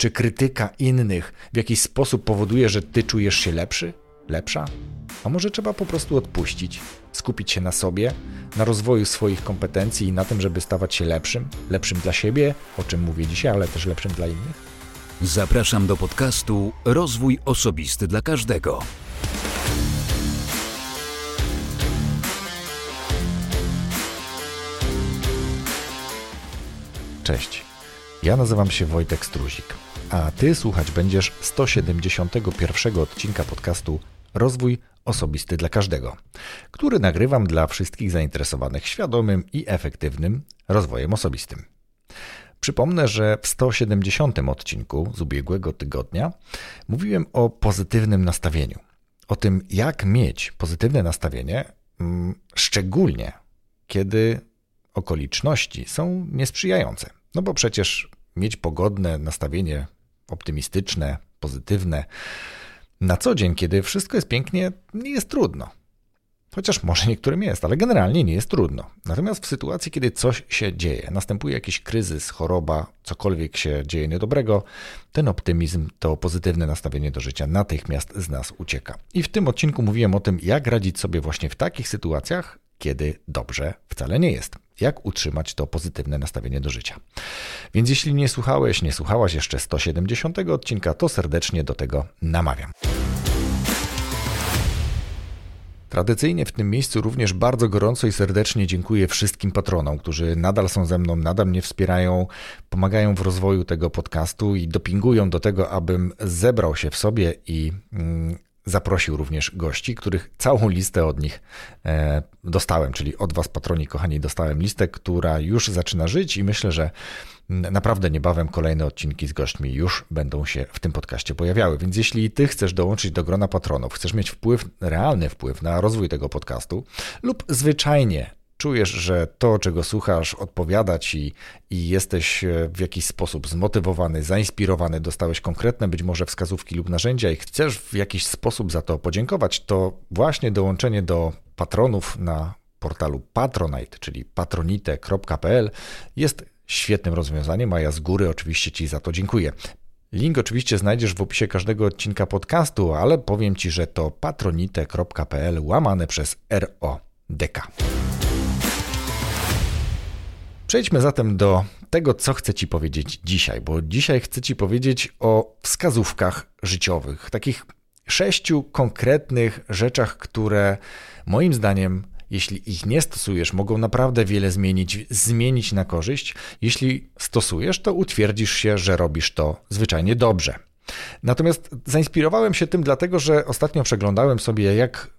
Czy krytyka innych w jakiś sposób powoduje, że ty czujesz się lepszy? Lepsza? A może trzeba po prostu odpuścić, skupić się na sobie, na rozwoju swoich kompetencji i na tym, żeby stawać się lepszym? Lepszym dla siebie, o czym mówię dzisiaj, ale też lepszym dla innych? Zapraszam do podcastu Rozwój Osobisty dla Każdego. Cześć. Ja nazywam się Wojtek Struzik, a ty słuchać będziesz 171 odcinka podcastu Rozwój Osobisty dla Każdego, który nagrywam dla wszystkich zainteresowanych świadomym i efektywnym rozwojem osobistym. Przypomnę, że w 170 odcinku z ubiegłego tygodnia mówiłem o pozytywnym nastawieniu. O tym, jak mieć pozytywne nastawienie, mm, szczególnie kiedy okoliczności są niesprzyjające. No bo przecież mieć pogodne nastawienie optymistyczne, pozytywne na co dzień, kiedy wszystko jest pięknie, nie jest trudno. Chociaż może niektórym jest, ale generalnie nie jest trudno. Natomiast w sytuacji, kiedy coś się dzieje, następuje jakiś kryzys, choroba, cokolwiek się dzieje niedobrego, ten optymizm, to pozytywne nastawienie do życia natychmiast z nas ucieka. I w tym odcinku mówiłem o tym, jak radzić sobie właśnie w takich sytuacjach, kiedy dobrze wcale nie jest. Jak utrzymać to pozytywne nastawienie do życia. Więc jeśli nie słuchałeś, nie słuchałaś jeszcze 170 odcinka, to serdecznie do tego namawiam. Tradycyjnie w tym miejscu również bardzo gorąco i serdecznie dziękuję wszystkim patronom, którzy nadal są ze mną, nadal mnie wspierają, pomagają w rozwoju tego podcastu i dopingują do tego, abym zebrał się w sobie i mm, zaprosił również gości, których całą listę od nich e, dostałem, czyli od Was, patroni kochani, dostałem listę, która już zaczyna żyć i myślę, że naprawdę niebawem kolejne odcinki z gośćmi już będą się w tym podcaście pojawiały. Więc jeśli Ty chcesz dołączyć do grona patronów, chcesz mieć wpływ, realny wpływ na rozwój tego podcastu lub zwyczajnie czujesz, że to, czego słuchasz, odpowiada ci i jesteś e, w jakiś sposób zmotywowany, zainspirowany, dostałeś konkretne być może wskazówki lub narzędzia i chcesz w jakiś sposób za to podziękować, to właśnie dołączenie do patronów na portalu Patronite, czyli patronite.pl jest świetnym rozwiązaniem, a ja z góry oczywiście Ci za to dziękuję. Link oczywiście znajdziesz w opisie każdego odcinka podcastu, ale powiem Ci, że to patronite.pl łamane przez RODK. Przejdźmy zatem do tego, co chcę Ci powiedzieć dzisiaj, bo dzisiaj chcę Ci powiedzieć o wskazówkach życiowych, takich sześciu konkretnych rzeczach, które moim zdaniem, jeśli ich nie stosujesz, mogą naprawdę wiele zmienić, zmienić na korzyść. Jeśli stosujesz, to utwierdzisz się, że robisz to zwyczajnie dobrze. Natomiast zainspirowałem się tym dlatego, że ostatnio przeglądałem sobie, jak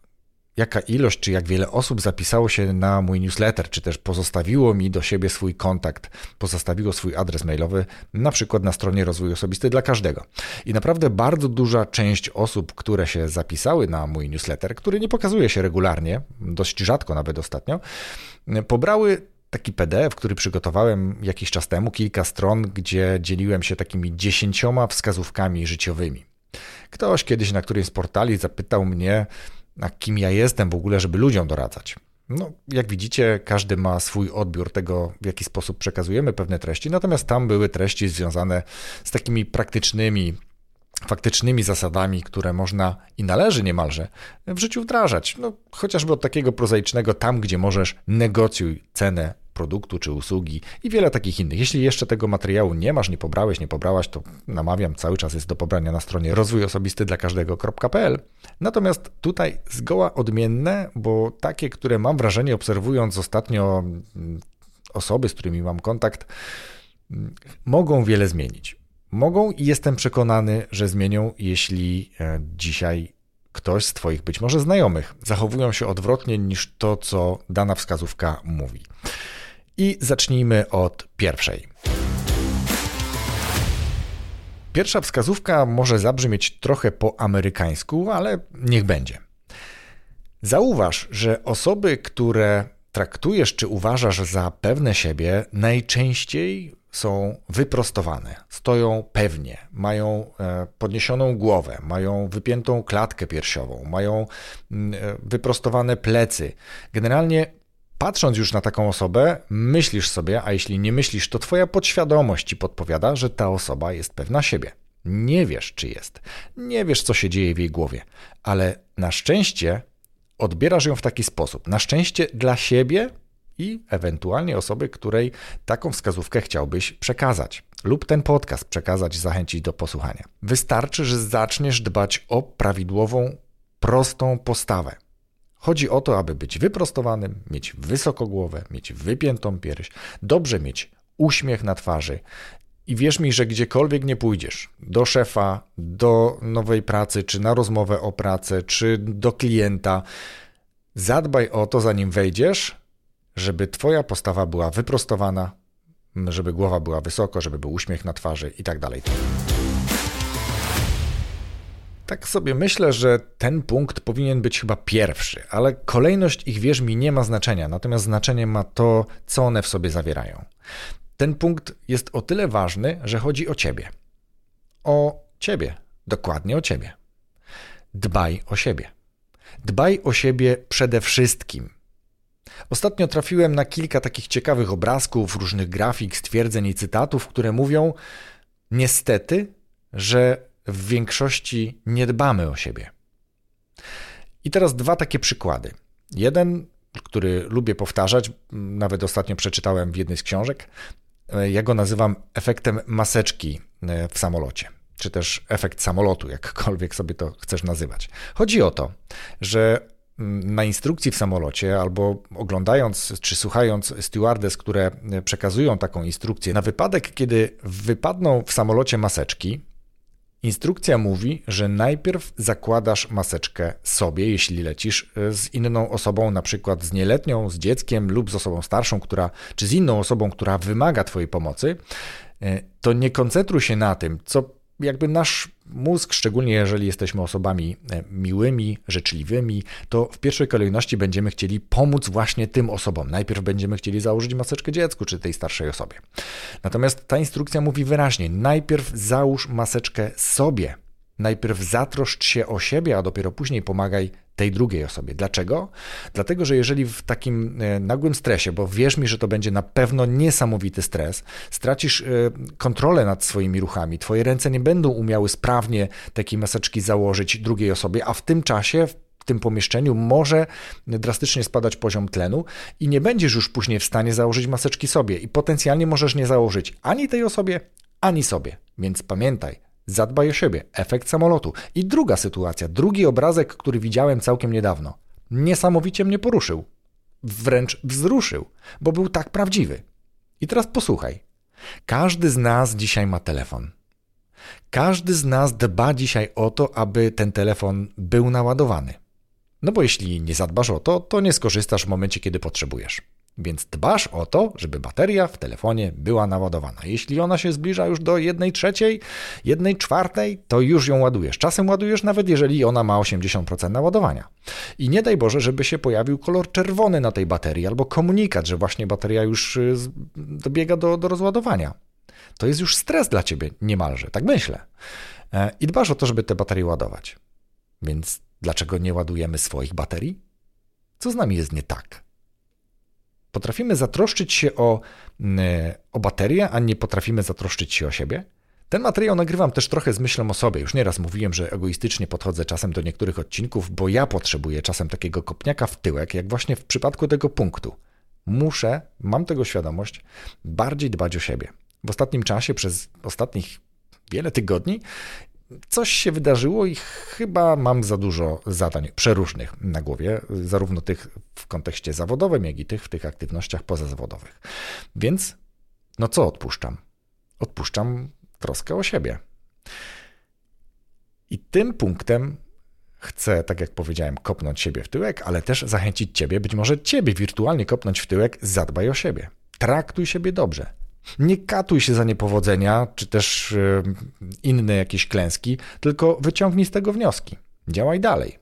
jaka ilość, czy jak wiele osób zapisało się na mój newsletter, czy też pozostawiło mi do siebie swój kontakt, pozostawiło swój adres mailowy, na przykład na stronie Rozwój Osobisty dla każdego. I naprawdę bardzo duża część osób, które się zapisały na mój newsletter, który nie pokazuje się regularnie, dość rzadko nawet ostatnio, pobrały taki PDF, który przygotowałem jakiś czas temu, kilka stron, gdzie dzieliłem się takimi dziesięcioma wskazówkami życiowymi. Ktoś kiedyś na którymś z portali zapytał mnie, a kim ja jestem w ogóle, żeby ludziom doradzać. No, jak widzicie, każdy ma swój odbiór tego, w jaki sposób przekazujemy pewne treści, natomiast tam były treści związane z takimi praktycznymi, faktycznymi zasadami, które można i należy niemalże w życiu wdrażać. No, chociażby od takiego prozaicznego, tam gdzie możesz, negocjuj cenę produktu czy usługi i wiele takich innych. Jeśli jeszcze tego materiału nie masz, nie pobrałeś, nie pobrałaś, to namawiam, cały czas jest do pobrania na stronie rozwój osobisty dla każdego.pl. Natomiast tutaj zgoła odmienne, bo takie, które mam wrażenie, obserwując ostatnio mm, osoby, z którymi mam kontakt, mm, mogą wiele zmienić. Mogą i jestem przekonany, że zmienią, jeśli e, dzisiaj ktoś z Twoich być może znajomych zachowują się odwrotnie niż to, co dana wskazówka mówi. I zacznijmy od pierwszej. Pierwsza wskazówka może zabrzmieć trochę po amerykańsku, ale niech będzie. Zauważ, że osoby, które traktujesz czy uważasz za pewne siebie, najczęściej są wyprostowane, stoją pewnie, mają e, podniesioną głowę, mają wypiętą klatkę piersiową, mają mm, e, wyprostowane plecy. Generalnie patrząc już na taką osobę, myślisz sobie, a jeśli nie myślisz, to twoja podświadomość ci podpowiada, że ta osoba jest pewna siebie. Nie wiesz, czy jest. Nie wiesz, co się dzieje w jej głowie, ale na szczęście odbierasz ją w taki sposób. Na szczęście dla siebie i ewentualnie osoby, której taką wskazówkę chciałbyś przekazać, lub ten podcast przekazać, zachęcić do posłuchania. Wystarczy, że zaczniesz dbać o prawidłową, prostą postawę. Chodzi o to, aby być wyprostowanym, mieć wysoko głowę, mieć wypiętą pierś, dobrze mieć uśmiech na twarzy. I wierz mi, że gdziekolwiek nie pójdziesz, do szefa, do nowej pracy, czy na rozmowę o pracę, czy do klienta, zadbaj o to, zanim wejdziesz, żeby Twoja postawa była wyprostowana, żeby głowa była wysoko, żeby był uśmiech na twarzy i tak dalej. Tak sobie myślę, że ten punkt powinien być chyba pierwszy, ale kolejność ich wierz mi nie ma znaczenia, natomiast znaczenie ma to, co one w sobie zawierają. Ten punkt jest o tyle ważny, że chodzi o ciebie. O ciebie, dokładnie o ciebie. Dbaj o siebie. Dbaj o siebie przede wszystkim. Ostatnio trafiłem na kilka takich ciekawych obrazków, różnych grafik, stwierdzeń i cytatów, które mówią, niestety, że w większości nie dbamy o siebie. I teraz dwa takie przykłady. Jeden, który lubię powtarzać, nawet ostatnio przeczytałem w jednej z książek. Ja go nazywam efektem maseczki e, w samolocie, czy też efekt samolotu, jakkolwiek sobie to chcesz nazywać. Chodzi o to, że na instrukcji w samolocie albo oglądając czy słuchając stewardess, które przekazują taką instrukcję, na wypadek, kiedy wypadną w samolocie maseczki, Instrukcja mówi, że najpierw zakładasz maseczkę sobie, jeśli lecisz e, z inną osobą, na przykład z nieletnią, z dzieckiem lub z osobą starszą, która, czy z inną osobą, która wymaga Twojej pomocy. E, to nie koncentruj się na tym, co jakby nasz mózg, szczególnie jeżeli jesteśmy osobami e, miłymi, życzliwymi, to w pierwszej kolejności będziemy chcieli pomóc właśnie tym osobom. Najpierw będziemy chcieli założyć maseczkę dziecku czy tej starszej osobie. Natomiast ta instrukcja mówi wyraźnie: najpierw załóż maseczkę sobie. Najpierw zatroszcz się o siebie, a dopiero później pomagaj tej drugiej osobie. Dlaczego? Dlatego, że jeżeli w takim e, nagłym stresie, bo wierz mi, że to będzie na pewno niesamowity stres, stracisz e, kontrolę nad swoimi ruchami, twoje ręce nie będą umiały sprawnie takiej maseczki założyć drugiej osobie, a w tym czasie w tym pomieszczeniu może drastycznie spadać poziom tlenu i nie będziesz już później w stanie założyć maseczki sobie i potencjalnie możesz nie założyć ani tej osobie, ani sobie. Więc pamiętaj, Zadbaj o siebie. Efekt samolotu. I druga sytuacja, drugi obrazek, który widziałem całkiem niedawno. Niesamowicie mnie poruszył. Wręcz wzruszył, bo był tak prawdziwy. I teraz posłuchaj. Każdy z nas dzisiaj ma telefon. Każdy z nas dba dzisiaj o to, aby ten telefon był naładowany. No bo jeśli nie zadbasz o to, to nie skorzystasz w momencie, kiedy potrzebujesz. Więc dbasz o to, żeby bateria w telefonie była naładowana. Jeśli ona się zbliża już do 1 trzeciej, 1 czwartej, to już ją ładujesz. Czasem ładujesz nawet jeżeli ona ma 80% naładowania. I nie daj Boże, żeby się pojawił kolor czerwony na tej baterii albo komunikat, że właśnie bateria już y, dobiega do, do rozładowania. To jest już stres dla ciebie niemalże, tak myślę. E, I dbasz o to, żeby te baterie ładować. Więc dlaczego nie ładujemy swoich baterii? Co z nami jest nie tak? Potrafimy zatroszczyć się o, mm, o baterię, a nie potrafimy zatroszczyć się o siebie? Ten materiał nagrywam też trochę z myślą o sobie. Już nieraz mówiłem, że egoistycznie podchodzę czasem do niektórych odcinków, bo ja potrzebuję czasem takiego kopniaka w tyłek, jak właśnie w przypadku tego punktu. Muszę, mam tego świadomość, bardziej dbać o siebie. W ostatnim czasie, przez ostatnich wiele tygodni, coś się wydarzyło i chyba mam za dużo zadań przeróżnych na głowie, zarówno tych w kontekście zawodowym, jak i tych w tych aktywnościach pozazawodowych. Więc no co odpuszczam? Odpuszczam troskę o siebie. I tym punktem chcę, tak jak powiedziałem, kopnąć siebie w tyłek, ale też zachęcić ciebie, być może ciebie wirtualnie kopnąć w tyłek, zadbaj o siebie. Traktuj siebie dobrze. Nie katuj się za niepowodzenia, czy też e, inne jakieś klęski, tylko wyciągnij z tego wnioski. Działaj dalej.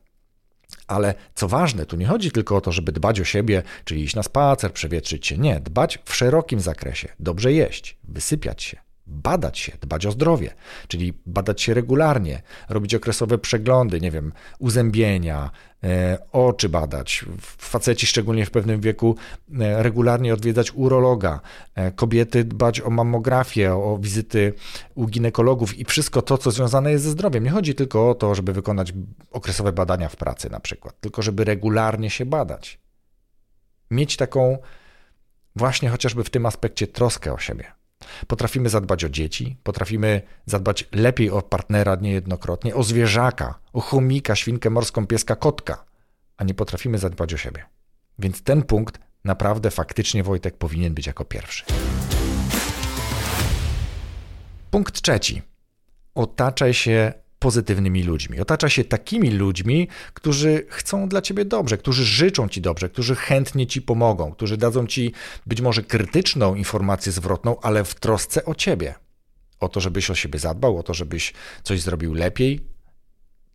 Ale co ważne, tu nie chodzi tylko o to, żeby dbać o siebie, czyli iść na spacer, przewietrzyć się. Nie, dbać w szerokim zakresie, dobrze jeść, wysypiać się, badać się, dbać o zdrowie, czyli badać się regularnie, robić okresowe przeglądy, nie wiem, uzębienia, e, oczy badać, faceci szczególnie w pewnym wieku e, regularnie odwiedzać urologa, e, kobiety dbać o mammografię, o wizyty u ginekologów i wszystko to, co związane jest ze zdrowiem. Nie chodzi tylko o to, żeby wykonać okresowe badania w pracy na przykład, tylko żeby regularnie się badać. Mieć taką właśnie chociażby w tym aspekcie troskę o siebie. Potrafimy zadbać o dzieci, potrafimy zadbać lepiej o partnera niejednokrotnie, o zwierzaka, o chomika, świnkę morską, pieska, kotka, a nie potrafimy zadbać o siebie. Więc ten punkt naprawdę faktycznie Wojtek powinien być jako pierwszy. Punkt trzeci. Otaczaj się pozytywnymi ludźmi. Otacza się takimi ludźmi, którzy chcą dla ciebie dobrze, którzy życzą ci dobrze, którzy chętnie ci pomogą, którzy dadzą ci być może krytyczną informację zwrotną, ale w trosce o ciebie. O to, żebyś o siebie zadbał, o to, żebyś coś zrobił lepiej.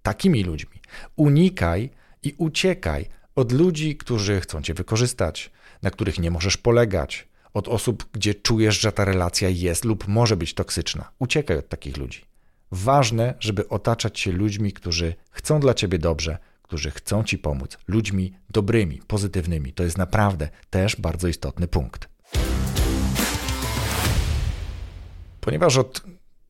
Takimi ludźmi. Unikaj i uciekaj od ludzi, którzy chcą cię wykorzystać, na których nie możesz polegać, od osób, gdzie czujesz, że ta relacja jest lub może być toksyczna. Uciekaj od takich ludzi. Ważne, żeby otaczać się ludźmi, którzy chcą dla ciebie dobrze, którzy chcą ci pomóc, ludźmi dobrymi, pozytywnymi. To jest naprawdę też bardzo istotny punkt. Ponieważ od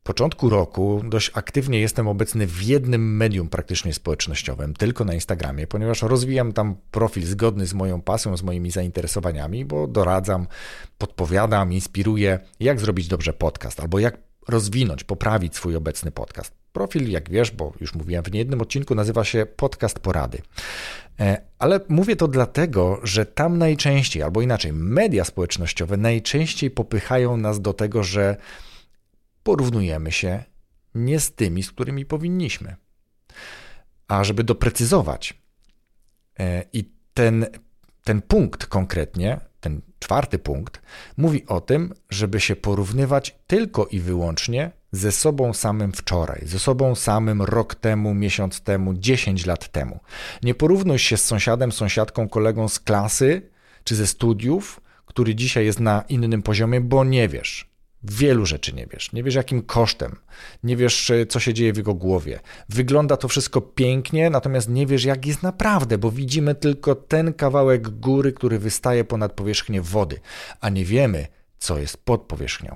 początku roku dość aktywnie jestem obecny w jednym medium praktycznie społecznościowym, tylko na Instagramie, ponieważ rozwijam tam profil zgodny z moją pasją, z moimi zainteresowaniami, bo doradzam, podpowiadam, inspiruję, jak zrobić dobrze podcast albo jak rozwinąć, poprawić swój obecny podcast. Profil, jak wiesz, bo już mówiłem w niejednym odcinku, nazywa się Podcast Porady. E, ale mówię to dlatego, że tam najczęściej, albo inaczej, media społecznościowe najczęściej popychają nas do tego, że porównujemy się nie z tymi, z którymi powinniśmy. A żeby doprecyzować, e, i ten, ten punkt konkretnie czwarty punkt, mówi o tym, żeby się porównywać tylko i wyłącznie ze sobą samym wczoraj, ze sobą samym rok temu, miesiąc temu, 10 lat temu. Nie porównuj się z sąsiadem, sąsiadką, kolegą z klasy czy ze studiów, który dzisiaj jest na innym poziomie, bo nie wiesz. Wielu rzeczy nie wiesz. Nie wiesz, jakim kosztem. Nie wiesz, co się dzieje w jego głowie. Wygląda to wszystko pięknie, natomiast nie wiesz, jak jest naprawdę, bo widzimy tylko ten kawałek góry, który wystaje ponad powierzchnię wody, a nie wiemy, co jest pod powierzchnią.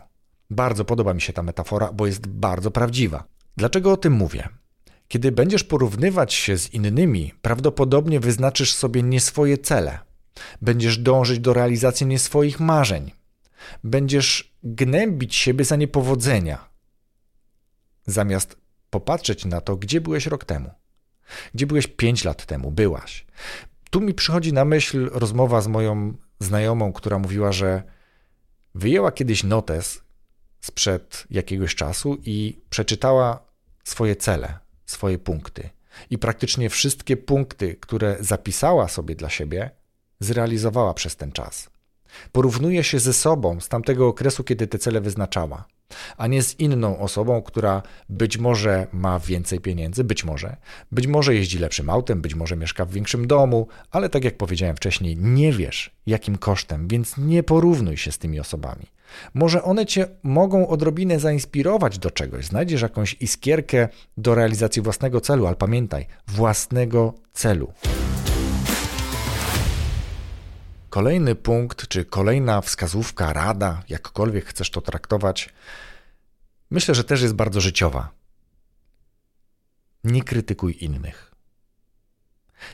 Bardzo podoba mi się ta metafora, bo jest bardzo prawdziwa. Dlaczego o tym mówię? Kiedy będziesz porównywać się z innymi, prawdopodobnie wyznaczysz sobie nie swoje cele. Będziesz dążyć do realizacji nie swoich marzeń będziesz gnębić siebie za niepowodzenia, zamiast popatrzeć na to, gdzie byłeś rok temu, gdzie byłeś pięć lat temu, byłaś. Tu mi przychodzi na myśl rozmowa z moją znajomą, która mówiła, że wyjęła kiedyś notes sprzed jakiegoś czasu i przeczytała swoje cele, swoje punkty. I praktycznie wszystkie punkty, które zapisała sobie dla siebie, zrealizowała przez ten czas. Porównuje się ze sobą z tamtego okresu, kiedy te cele wyznaczała, a nie z inną osobą, która być może ma więcej pieniędzy, być może, być może jeździ lepszym autem, być może mieszka w większym domu, ale tak jak powiedziałem wcześniej, nie wiesz jakim kosztem, więc nie porównuj się z tymi osobami. Może one cię mogą odrobinę zainspirować do czegoś, znajdziesz jakąś iskierkę do realizacji własnego celu, ale pamiętaj, własnego celu. Kolejny punkt, czy kolejna wskazówka, rada, jakkolwiek chcesz to traktować, myślę, że też jest bardzo życiowa. Nie krytykuj innych.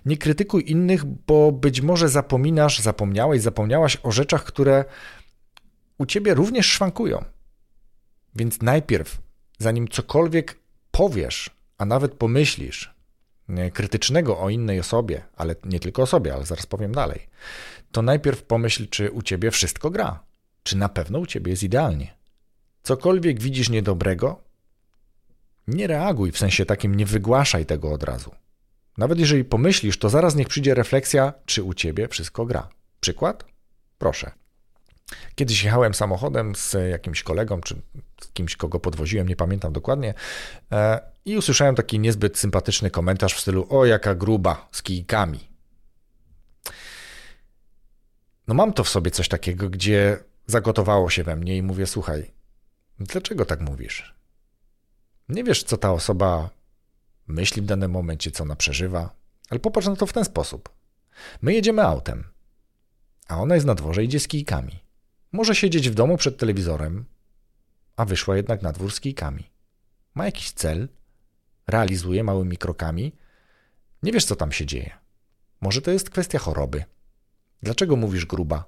Nie krytykuj innych, bo być może zapominasz, zapomniałeś, zapomniałaś o rzeczach, które u ciebie również szwankują. Więc najpierw, zanim cokolwiek powiesz, a nawet pomyślisz krytycznego o innej osobie, ale nie tylko o sobie, ale zaraz powiem dalej, to najpierw pomyśl, czy u ciebie wszystko gra. Czy na pewno u ciebie jest idealnie. Cokolwiek widzisz niedobrego, nie reaguj, w sensie takim nie wygłaszaj tego od razu. Nawet jeżeli pomyślisz, to zaraz niech przyjdzie refleksja, czy u ciebie wszystko gra. Przykład? Proszę. Kiedyś jechałem samochodem z jakimś kolegą, czy z kimś, kogo podwoziłem, nie pamiętam dokładnie, e, i usłyszałem taki niezbyt sympatyczny komentarz w stylu: O, jaka gruba, z kijkami no mam to w sobie coś takiego, gdzie zagotowało się we mnie i mówię, słuchaj, Dlaczego tak mówisz? Nie wiesz, co ta osoba myśli w danym momencie, co ona przeżywa, ale popatrz na to w ten sposób. My jedziemy autem, a ona jest na dworze idzie z kijkami. Może siedzieć w domu przed telewizorem, a wyszła jednak na dwór z kijkami. Ma jakiś cel, realizuje małymi krokami. Nie wiesz, co tam się dzieje. Może to jest kwestia choroby. Dlaczego mówisz gruba?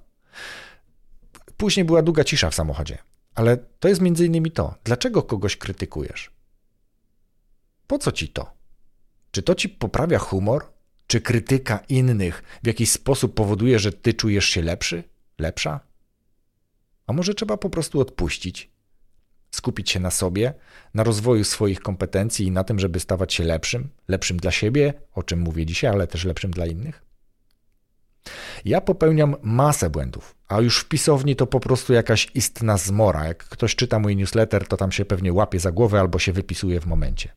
Później była długa cisza w samochodzie, ale to jest między innymi to. Dlaczego kogoś krytykujesz? Po co ci to? Czy to ci poprawia humor? Czy krytyka innych w jakiś sposób powoduje, że ty czujesz się lepszy? Lepsza? A może trzeba po prostu odpuścić? Skupić się na sobie, na rozwoju swoich kompetencji i na tym, żeby stawać się lepszym, lepszym dla siebie, o czym mówię dzisiaj, ale też lepszym dla innych? Ja popełniam masę błędów, a już w pisowni to po prostu jakaś istna zmora. Jak ktoś czyta mój newsletter, to tam się pewnie łapie za głowę albo się wypisuje w momencie.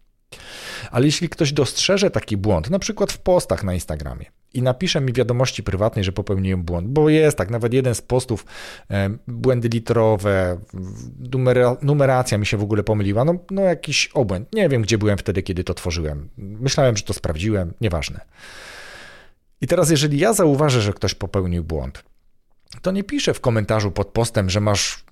Ale jeśli ktoś dostrzeże taki błąd, na przykład w postach na Instagramie, i napisze mi wiadomości prywatnej, że popełniłem błąd, bo jest tak, nawet jeden z postów, e, błędy literowe, numera, numeracja mi się w ogóle pomyliła, no, no jakiś obłęd. Nie wiem, gdzie byłem wtedy, kiedy to tworzyłem. Myślałem, że to sprawdziłem, nieważne. I teraz, jeżeli ja zauważę, że ktoś popełnił błąd, to nie piszę w komentarzu pod postem, że masz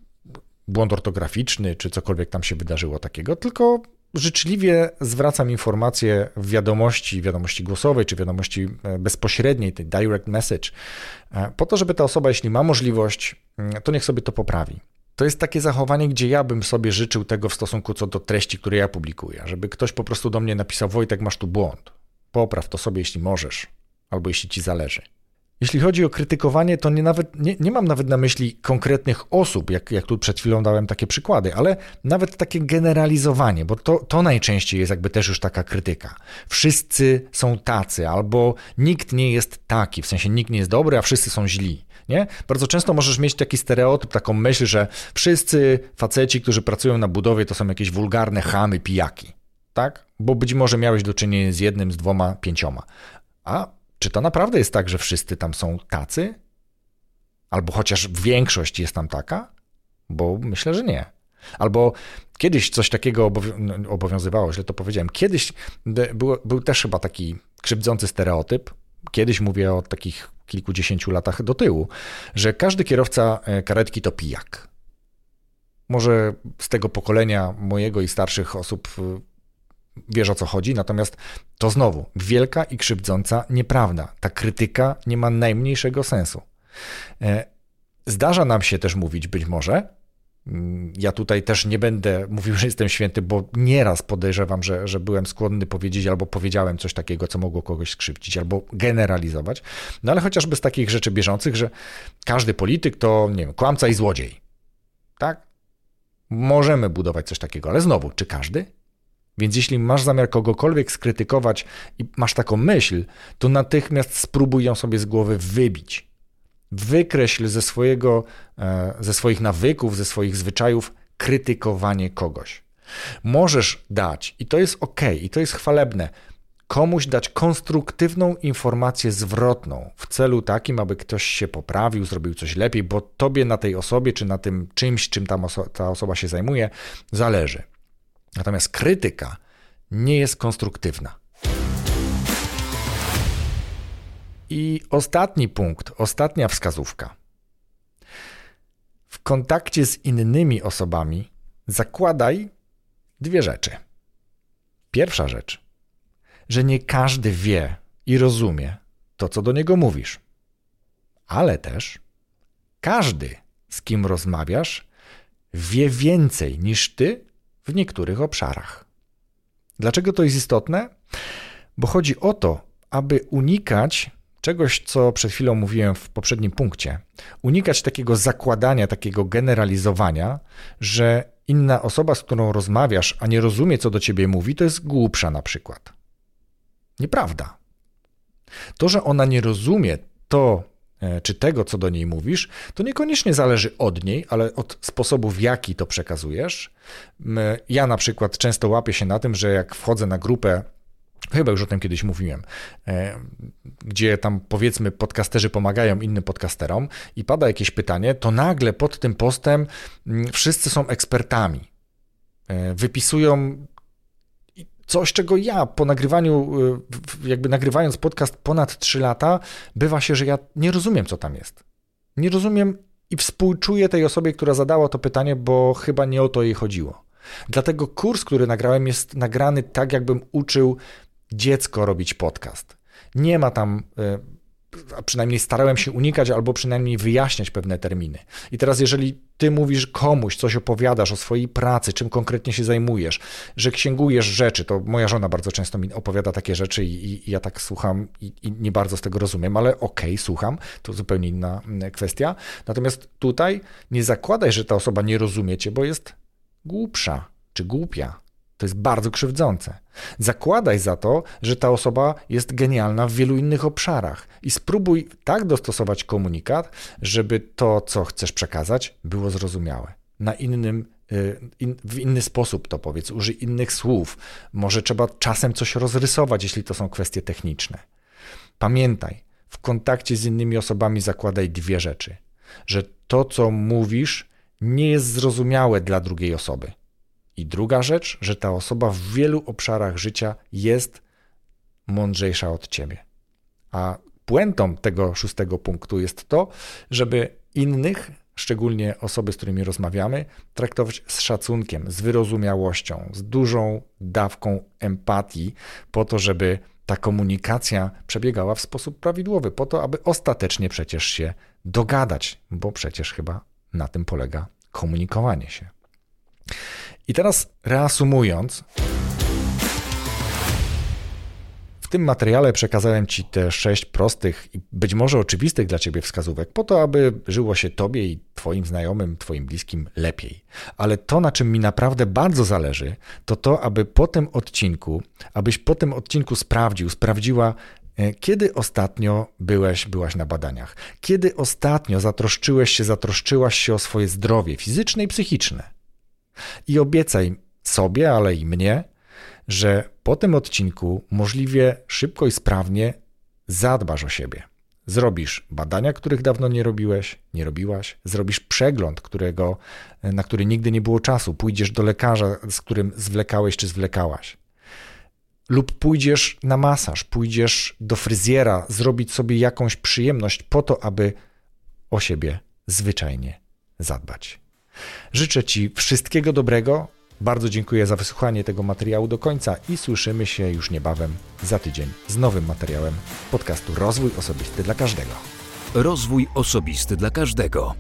błąd ortograficzny, czy cokolwiek tam się wydarzyło takiego, tylko życzliwie zwracam informacje w wiadomości, wiadomości głosowej, czy wiadomości e, bezpośredniej, tej direct message, e, po to, żeby ta osoba, jeśli ma możliwość, mm, to niech sobie to poprawi. To jest takie zachowanie, gdzie ja bym sobie życzył tego w stosunku co do treści, które ja publikuję, żeby ktoś po prostu do mnie napisał: Wojtek, masz tu błąd. Popraw to sobie, jeśli możesz, albo jeśli ci zależy. Jeśli chodzi o krytykowanie, to nie, nawet, nie, nie mam nawet na myśli konkretnych osób, jak, jak tu przed chwilą dałem takie przykłady, ale nawet takie generalizowanie, bo to, to najczęściej jest jakby też już taka krytyka. Wszyscy są tacy, albo nikt nie jest taki, w sensie nikt nie jest dobry, a wszyscy są źli. Nie? Bardzo często możesz mieć taki stereotyp, taką myśl, że wszyscy faceci, którzy pracują na budowie, to są jakieś wulgarne chamy, pijaki. Tak? Bo być może miałeś do czynienia z jednym, z dwoma, pięcioma. A czy to naprawdę jest tak, że wszyscy tam są tacy? Albo chociaż większość jest tam taka? Bo myślę, że nie. Albo kiedyś coś takiego obowiązywało, źle to powiedziałem. Kiedyś był, był też chyba taki krzywdzący stereotyp, kiedyś mówię o takich kilkudziesięciu latach do tyłu, że każdy kierowca e, karetki to pijak. Może z tego pokolenia mojego i starszych osób wiesz o co chodzi, natomiast to znowu wielka i krzywdząca nieprawda. Ta krytyka nie ma najmniejszego sensu. E, zdarza nam się też mówić, być może, mm, ja tutaj też nie będę mówił, że jestem święty, bo nieraz podejrzewam, że, że byłem skłonny powiedzieć albo powiedziałem coś takiego, co mogło kogoś skrzywdzić, albo generalizować. No ale chociażby z takich rzeczy bieżących, że każdy polityk to, nie wiem, kłamca i złodziej. Tak? Możemy budować coś takiego, ale znowu, czy każdy? Więc jeśli masz zamiar kogokolwiek skrytykować i masz taką myśl, to natychmiast spróbuj ją sobie z głowy wybić. Wykreśl ze, swojego, e, ze swoich nawyków, ze swoich zwyczajów krytykowanie kogoś. Możesz dać, i to jest ok, i to jest chwalebne, komuś dać konstruktywną informację zwrotną w celu takim, aby ktoś się poprawił, zrobił coś lepiej, bo tobie na tej osobie, czy na tym czymś, czym ta, oso- ta osoba się zajmuje, zależy. Natomiast krytyka nie jest konstruktywna. I ostatni punkt, ostatnia wskazówka. W kontakcie z innymi osobami zakładaj dwie rzeczy. Pierwsza rzecz, że nie każdy wie i rozumie to, co do niego mówisz, ale też każdy, z kim rozmawiasz, wie więcej niż ty w niektórych obszarach. Dlaczego to jest istotne? Bo chodzi o to, aby unikać czegoś, co przed chwilą mówiłem w poprzednim punkcie, unikać takiego zakładania, takiego generalizowania, że inna osoba, z którą rozmawiasz, a nie rozumie, co do ciebie mówi, to jest głupsza na przykład. Nieprawda. To, że ona nie rozumie to, czy tego, co do niej mówisz, to niekoniecznie zależy od niej, ale od sposobu, w jaki to przekazujesz. Ja na przykład często łapię się na tym, że jak wchodzę na grupę Chyba już o tym kiedyś mówiłem, e, gdzie tam powiedzmy podcasterzy pomagają innym podcasterom i pada jakieś pytanie, to nagle pod tym postem wszyscy są ekspertami. e, wypisują coś, czego ja po nagrywaniu, e, jakby nagrywając podcast ponad 3 lata, bywa się, że ja nie rozumiem, co tam jest. Nie rozumiem i współczuję tej osobie, która zadała to pytanie, bo chyba nie o to jej chodziło. Dlatego kurs, który nagrałem, jest nagrany tak, jakbym uczył dziecko robić podcast. Nie ma tam e, a przynajmniej starałem się unikać albo przynajmniej wyjaśniać pewne terminy. I teraz, jeżeli ty mówisz komuś, coś opowiadasz o swojej pracy, czym konkretnie się zajmujesz, że księgujesz rzeczy, to moja żona bardzo często mi opowiada takie rzeczy i, i ja tak słucham i, i, nie bardzo z tego rozumiem, ale okej, okay, słucham, to zupełnie inna mm, kwestia. Natomiast tutaj nie zakładaj, że ta osoba nie rozumie cię, bo jest głupsza czy głupia. To jest bardzo krzywdzące. Zakładaj za to, że ta osoba jest genialna w wielu innych obszarach i spróbuj tak dostosować komunikat, żeby to, co chcesz przekazać, było zrozumiałe. Na innym, y, in, w inny sposób to powiedz, użyj innych słów. Może trzeba czasem coś rozrysować, jeśli to są kwestie techniczne. Pamiętaj, w kontakcie z innymi osobami zakładaj dwie rzeczy: że to, co mówisz, nie jest zrozumiałe dla drugiej osoby i druga rzecz, że ta osoba w wielu obszarach życia jest mądrzejsza od ciebie. A puentą tego szóstego punktu jest to, żeby innych, szczególnie osoby, z którymi rozmawiamy, traktować z szacunkiem, z wyrozumiałością, z dużą dawką empatii, po to, żeby ta komunikacja przebiegała w sposób prawidłowy, po to, aby ostatecznie przecież się dogadać, bo przecież chyba na tym polega komunikowanie się. I teraz reasumując, w tym materiale przekazałem Ci te sześć prostych i być może oczywistych dla Ciebie wskazówek, po to, aby żyło się Tobie i Twoim znajomym, Twoim bliskim lepiej. Ale to, na czym mi naprawdę bardzo zależy, to to, aby po tym odcinku, abyś po tym odcinku sprawdził, sprawdziła, e, kiedy ostatnio byłeś, byłaś na badaniach? Kiedy ostatnio zatroszczyłeś się, zatroszczyłaś się o swoje zdrowie fizyczne i psychiczne? I obiecaj sobie, ale i mnie, że po tym odcinku możliwie szybko i sprawnie zadbasz o siebie. Zrobisz badania, których dawno nie robiłeś, nie robiłaś, zrobisz przegląd, którego, na który nigdy nie było czasu, pójdziesz do lekarza, z którym zwlekałeś czy zwlekałaś. Lub pójdziesz na masaż, pójdziesz do fryzjera, zrobić sobie jakąś przyjemność po to, aby o siebie zwyczajnie zadbać. Życzę Ci wszystkiego dobrego. Bardzo dziękuję za wysłuchanie tego materiału do końca i słyszymy się już niebawem za tydzień z nowym materiałem podcastu Rozwój Osobisty dla Każdego. Rozwój Osobisty dla Każdego.